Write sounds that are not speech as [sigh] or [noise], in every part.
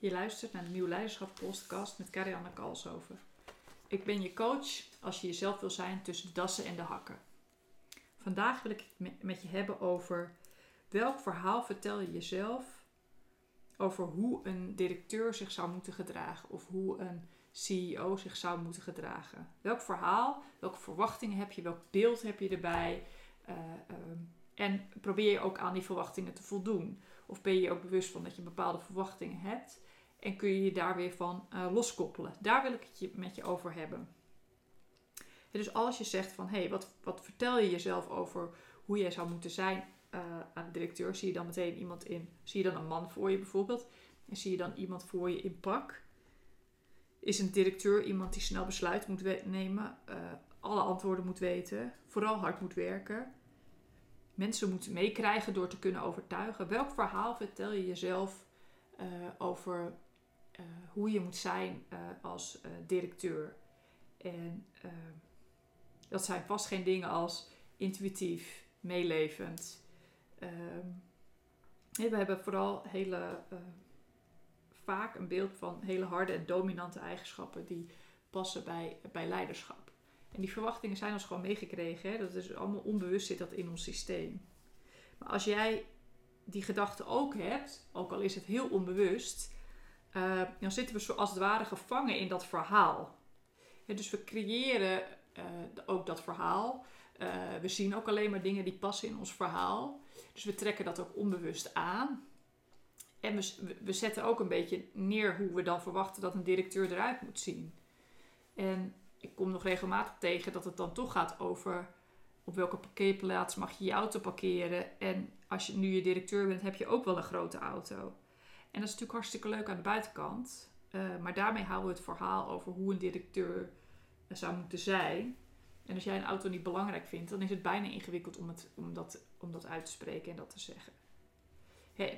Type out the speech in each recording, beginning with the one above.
Je luistert naar de Nieuw Leiderschap podcast met Karianne Kalshoven. Ik ben je coach als je jezelf wil zijn tussen de dassen en de hakken. Vandaag wil ik het met je hebben over welk verhaal vertel je jezelf over hoe een directeur zich zou moeten gedragen of hoe een CEO zich zou moeten gedragen. Welk verhaal, welke verwachtingen heb je, welk beeld heb je erbij uh, en probeer je ook aan die verwachtingen te voldoen. Of ben je je ook bewust van dat je bepaalde verwachtingen hebt en kun je je daar weer van uh, loskoppelen. Daar wil ik het je, met je over hebben. dus als je zegt van hé, hey, wat, wat vertel je jezelf over hoe jij zou moeten zijn uh, aan de directeur, zie je dan meteen iemand in, zie je dan een man voor je bijvoorbeeld, en zie je dan iemand voor je in pak. Is een directeur iemand die snel besluit moet nemen, uh, alle antwoorden moet weten, vooral hard moet werken, mensen moet meekrijgen door te kunnen overtuigen. Welk verhaal vertel je jezelf over uh, hoe je moet zijn uh, als directeur? En dat zijn vast geen dingen als intuïtief, meelevend. Nee, we hebben vooral hele, vaak een beeld van hele harde en dominante eigenschappen die passen bij, bij leiderschap. En die verwachtingen zijn ons gewoon meegekregen. Hè? Dat is allemaal onbewust zit dat in ons systeem. Maar als jij die gedachte ook hebt, ook al is het heel onbewust, uh, dan zitten we zoals het ware gevangen in dat verhaal. dus we creëren uh, ook dat verhaal. Uh, we zien ook alleen maar dingen die passen in ons verhaal. Dus we trekken dat ook onbewust aan. En we, we zetten ook een beetje neer hoe we dan verwachten dat een directeur eruit moet zien. En ik kom nog regelmatig tegen dat het dan toch gaat over op welke parkeerplaats mag je je auto parkeren. En als je nu je directeur bent, heb je ook wel een grote auto. En dat is natuurlijk hartstikke leuk aan de buitenkant. Uh, maar daarmee houden we het verhaal over hoe een directeur zou moeten zijn. En als jij een auto niet belangrijk vindt, dan is het bijna ingewikkeld om, het, om, dat, om dat uit te spreken en dat te zeggen.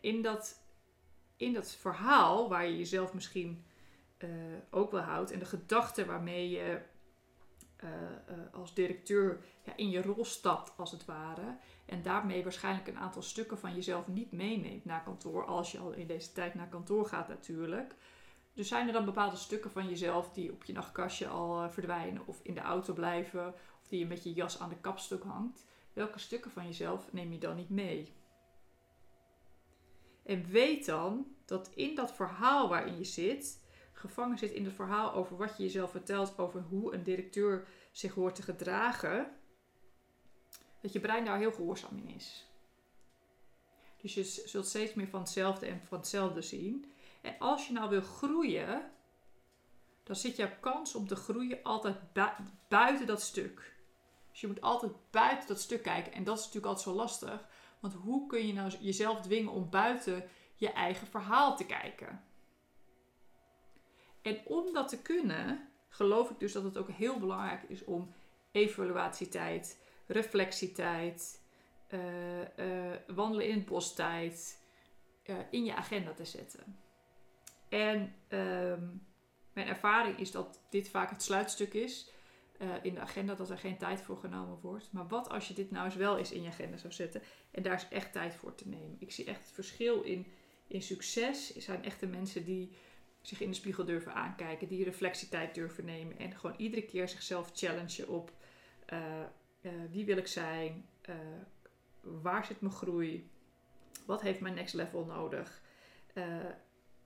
in, dat, in dat verhaal waar je jezelf misschien uh, ook wel houdt. En de gedachte waarmee je uh, als directeur in je rol stapt, als het ware. En daarmee waarschijnlijk een aantal stukken van jezelf niet meeneemt naar kantoor. Als je al in deze tijd naar kantoor gaat, natuurlijk. Dus zijn er dan bepaalde stukken van jezelf die op je nachtkastje al verdwijnen, of in de auto blijven, of die je met je jas aan de kapstok hangt? Welke stukken van jezelf neem je dan niet mee? En weet dan dat in dat verhaal waarin je zit, gevangen zit in het verhaal over wat je jezelf vertelt over hoe een directeur zich hoort te gedragen, dat je brein daar heel gehoorzaam in is. Dus je zult steeds meer van hetzelfde en van hetzelfde zien. En als je nou wil groeien, dan zit jouw kans om te groeien altijd buiten dat stuk. Dus je moet altijd buiten dat stuk kijken. En dat is natuurlijk altijd zo lastig. Want hoe kun je nou jezelf dwingen om buiten je eigen verhaal te kijken? En om dat te kunnen, geloof ik dus dat het ook heel belangrijk is om evaluatietijd, reflectietijd, uh, uh, wandelen in het bos tijd uh, in je agenda te zetten. En ehm, mijn ervaring is dat dit vaak het sluitstuk is in de agenda, dat er geen tijd voor genomen wordt. Maar wat als je dit nou eens wel eens in je agenda zou zetten en daar is echt tijd voor te nemen? Ik zie echt het verschil in, in succes. Er zijn echte mensen die zich in de spiegel durven aankijken, die reflectietijd durven nemen en gewoon iedere keer zichzelf challengen op uh, wie wil ik zijn, uh, waar zit mijn groei, wat heeft mijn next level nodig.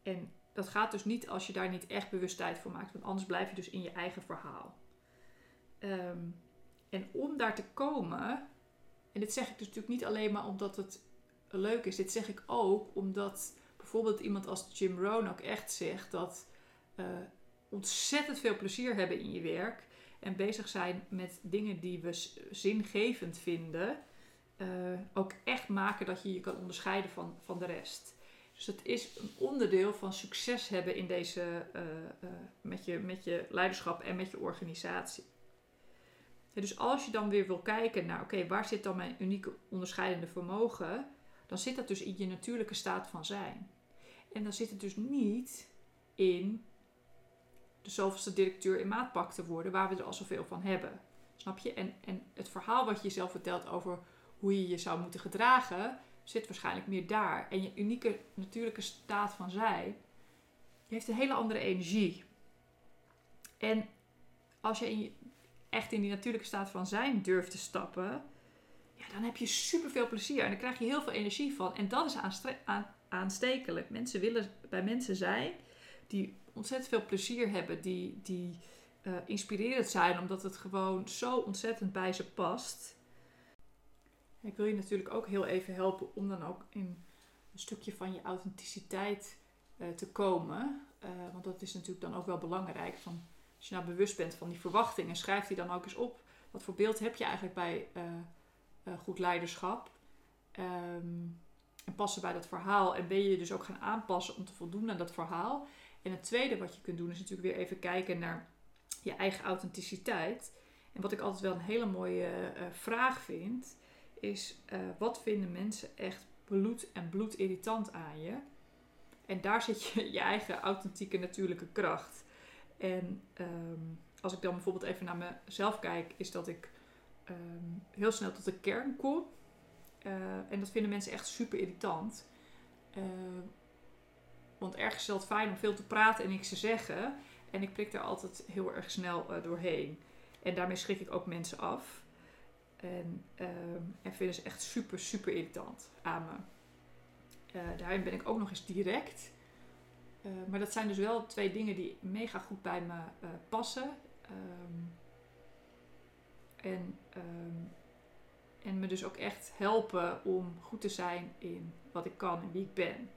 en dat gaat dus niet als je daar niet echt bewust tijd voor maakt, want anders blijf je dus in je eigen verhaal. Um, en om daar te komen, en dit zeg ik dus natuurlijk niet alleen maar omdat het leuk is, dit zeg ik ook omdat bijvoorbeeld iemand als Jim Rohn ook echt zegt dat ontzettend veel plezier hebben in je werk en bezig zijn met dingen die we zingevend vinden, uh, ook echt maken dat je je kan onderscheiden van, van de rest. Dus het is een onderdeel van succes hebben in deze, uh, met, je, met je leiderschap en met je organisatie. Dus als je dan weer wil kijken naar, oké, waar zit dan mijn unieke onderscheidende vermogen? Dan zit dat dus in je natuurlijke staat van zijn. En dan zit het dus niet in de zoveelste directeur in maatpak te worden, waar we er al zoveel van hebben. Snap je? En, en het verhaal wat je jezelf vertelt over hoe je je zou moeten gedragen, zit waarschijnlijk meer daar. En je unieke natuurlijke staat van zijn, heeft een hele andere energie. En als je, in echt in die natuurlijke staat van zijn durft te stappen, ja, dan heb je super veel plezier en dan krijg je heel veel energie van. En dat is aan, aanstekelijk. Mensen willen bij mensen zijn die ontzettend veel plezier hebben, die, die uh, inspirerend zijn, omdat het gewoon zo ontzettend bij ze past. Ik wil je natuurlijk ook heel even helpen om dan ook in een stukje van je authenticiteit uh, te komen. Uh, want dat is natuurlijk dan ook wel belangrijk. Van, als je nou bewust bent van die verwachtingen, schrijf die dan ook eens op. Wat voor beeld heb je eigenlijk bij goed leiderschap? Um, en passen bij dat verhaal. En ben je je dus ook gaan aanpassen om te voldoen aan dat verhaal. En het tweede wat je kunt doen is natuurlijk weer even kijken naar je eigen authenticiteit. En wat ik altijd wel een hele mooie uh, vraag vind, is uh, wat vinden mensen echt bloed en bloed irritant aan je? En daar zit je [laughs] je eigen authentieke natuurlijke kracht. En um, als ik dan bijvoorbeeld even naar mezelf kijk, is dat ik um, heel snel tot de kern kom. En dat vinden mensen echt super irritant. Want ergens is het fijn om veel te praten en niks te zeggen. En ik prik daar altijd heel erg snel uh, doorheen. En daarmee schrik ik ook mensen af. En, en vinden ze echt super, super irritant aan me. daarin ben ik ook nog eens direct. maar dat zijn dus wel twee dingen die mega goed bij me passen. Um, en um, en me dus ook echt helpen om goed te zijn in wat ik kan en wie ik ben.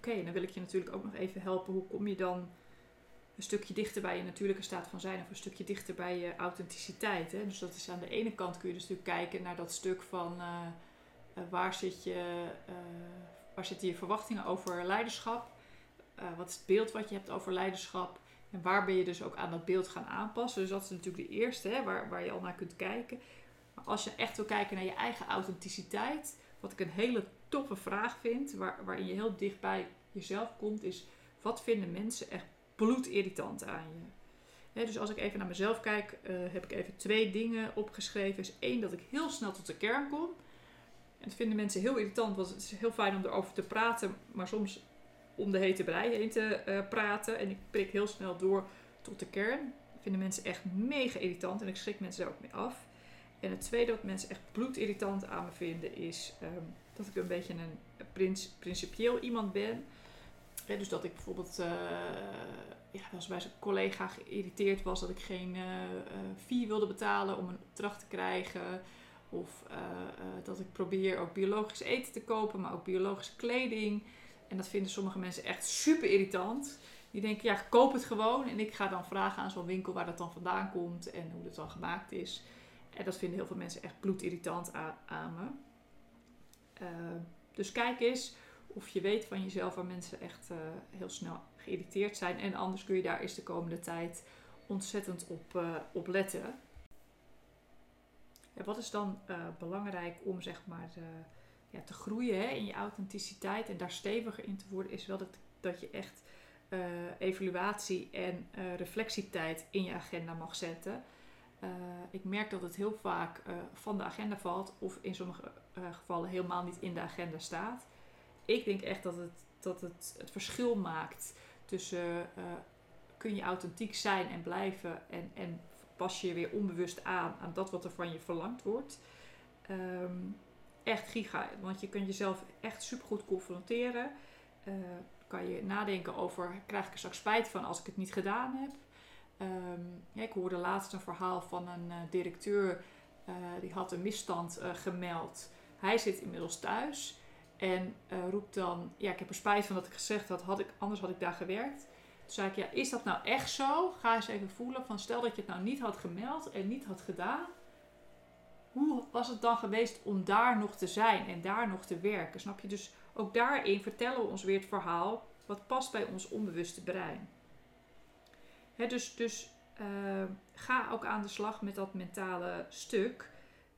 Oké, dan wil ik je natuurlijk ook nog even helpen. Hoe kom je dan een stukje dichter bij je natuurlijke staat van zijn of een stukje dichter bij je authenticiteit. Hè? Dus dat is aan de ene kant kun je dus natuurlijk kijken naar dat stuk van uh, uh, waar, zit je, uh, waar zitten je verwachtingen over leiderschap? wat is het beeld wat je hebt over leiderschap? En waar ben je dus ook aan dat beeld gaan aanpassen? Dus dat is natuurlijk de eerste hè, waar, waar je al naar kunt kijken. Maar als je echt wil kijken naar je eigen authenticiteit, wat ik een hele toffe vraag vind, waar, waarin je heel dicht bij jezelf komt, is wat vinden mensen echt bloedirritant aan je. dus als ik even naar mezelf kijk, uh, heb ik even twee dingen opgeschreven. Is één, dat ik heel snel tot de kern kom. En dat vinden mensen heel irritant, want het is heel fijn om erover te praten, maar soms om de hete brei heen te uh, praten. En ik prik heel snel door tot de kern. Dat vinden mensen echt mega irritant en ik schrik mensen daar ook mee af. En het tweede wat mensen echt bloedirritant aan me vinden is um, dat ik een beetje een principieel iemand ben dus dat ik bijvoorbeeld uh, ja, als bij zijn collega geïrriteerd was dat ik geen uh, fee wilde betalen om een opdracht te krijgen. Of dat ik probeer ook biologisch eten te kopen, maar ook biologische kleding. En dat vinden sommige mensen echt super irritant. Die denken, ja, koop het gewoon. En ik ga dan vragen aan zo'n winkel waar dat dan vandaan komt en hoe het dan gemaakt is. En dat vinden heel veel mensen echt bloedirritant aan, aan me. dus kijk eens of je weet van jezelf waar mensen echt uh, heel snel geïrriteerd zijn. En anders kun je daar eens de komende tijd ontzettend op, uh, letten. En wat is dan belangrijk om zeg maar ja, te groeien hè, in je authenticiteit en daar steviger in te worden, is wel dat, dat je echt evaluatie en reflectietijd in je agenda mag zetten. Ik merk dat het heel vaak van de agenda valt of in sommige gevallen helemaal niet in de agenda staat ik denk echt dat het, dat het, het verschil maakt tussen kun je authentiek zijn en blijven en, en pas je weer onbewust aan aan dat wat er van je verlangd wordt. Um, echt giga, want je kunt jezelf echt supergoed confronteren. Kan je nadenken over, krijg ik er straks spijt van als ik het niet gedaan heb? Um, ja, ik hoorde laatst een verhaal van een uh, directeur, die had een misstand gemeld. Hij zit inmiddels thuis en roept dan, ja, ik heb er spijt van dat ik gezegd had, had ik, anders had ik daar gewerkt. Toen zei ik, ja, is dat nou echt zo? Ga eens even voelen van, stel dat je het nou niet had gemeld en niet had gedaan. Hoe was het dan geweest om daar nog te zijn en daar nog te werken? Snap je? Dus ook daarin vertellen we ons weer het verhaal wat past bij ons onbewuste brein. Dus dus uh, ga ook aan de slag met dat mentale stuk.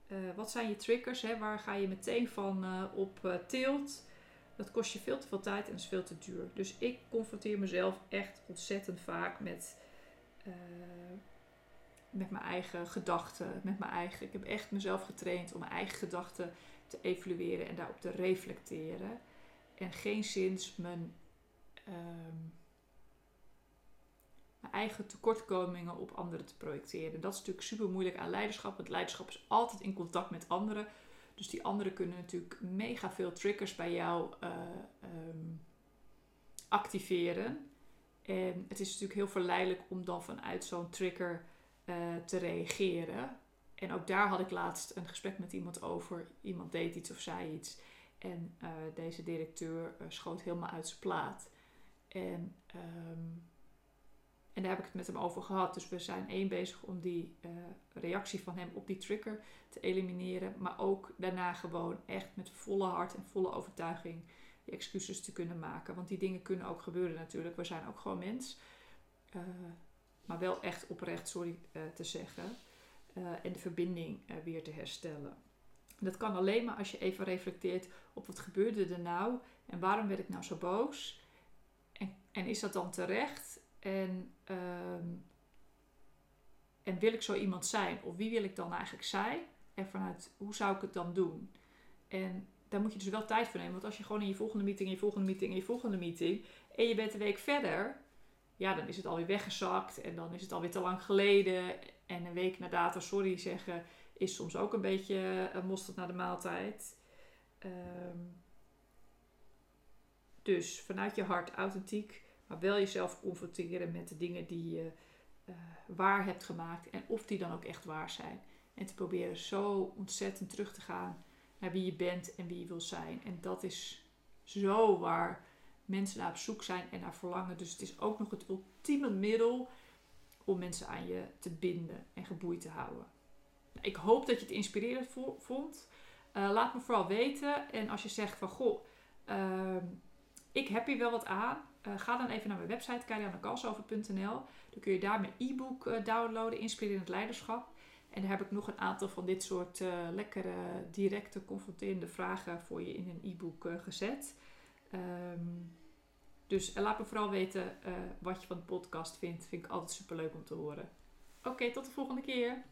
Uh, wat zijn je triggers? Hè? Waar ga je meteen van uh, op tilt? dat kost je veel te veel tijd en is veel te duur. Dus ik confronteer mezelf echt ontzettend vaak met, eh, met mijn eigen gedachten. Met mijn eigen, ik heb echt mezelf getraind om mijn eigen gedachten te evalueren en daarop te reflecteren. En geen zins mijn, ehm, mijn eigen tekortkomingen op anderen te projecteren. Dat is natuurlijk super moeilijk aan leiderschap. Want leiderschap is altijd in contact met anderen. Dus die anderen kunnen natuurlijk mega veel triggers bij jou uh, um, activeren. En het is natuurlijk heel verleidelijk om dan vanuit zo'n trigger uh, te reageren. En ook daar had ik laatst een gesprek met iemand over. Iemand deed iets of zei iets. En uh, deze directeur schoot helemaal uit zijn plaat. En um, en daar heb ik het met hem over gehad. Dus we zijn één bezig om die uh, reactie van hem op die trigger te elimineren. Maar ook daarna gewoon echt met volle hart en volle overtuiging die excuses te kunnen maken. Want die dingen kunnen ook gebeuren natuurlijk. We zijn ook gewoon mens. Uh, maar wel echt oprecht sorry uh, te zeggen. en de verbinding weer te herstellen. Dat kan alleen maar als je even reflecteert op wat gebeurde er nou. En waarom werd ik nou zo boos? En, en is dat dan terecht? En, um, en wil ik zo iemand zijn? Of wie wil ik dan eigenlijk zijn? En vanuit hoe zou ik het dan doen? En daar moet je dus wel tijd voor nemen. Want als je gewoon in je volgende meeting, in je volgende meeting, in je volgende meeting. en je bent een week verder. ja, dan is het alweer weggezakt. En dan is het alweer te lang geleden. En een week na data sorry zeggen. is soms ook een beetje een mosterd naar de maaltijd. Um, dus vanuit je hart authentiek maar wel jezelf confronteren met de dingen die je uh, waar hebt gemaakt. En of die dan ook echt waar zijn. En te proberen zo ontzettend terug te gaan naar wie je bent en wie je wil zijn. En dat is zo waar mensen naar op zoek zijn en naar verlangen. Dus het is ook nog het ultieme middel om mensen aan je te binden en geboeid te houden. Ik hoop dat je het inspirerend vond. Uh, laat me vooral weten. En als je zegt van goh, uh, heb hier wel wat aan. Uh, ga dan even naar mijn website, kariannekalsover.nl. Dan kun je daar mijn e-book uh, downloaden, Inspirerend Leiderschap. En daar heb ik nog een aantal van dit soort uh, lekkere, directe, confronterende vragen voor je in een e-book gezet. Um, dus laat me vooral weten wat je van de podcast vindt. Vind ik altijd super leuk om te horen. Oké, tot de volgende keer.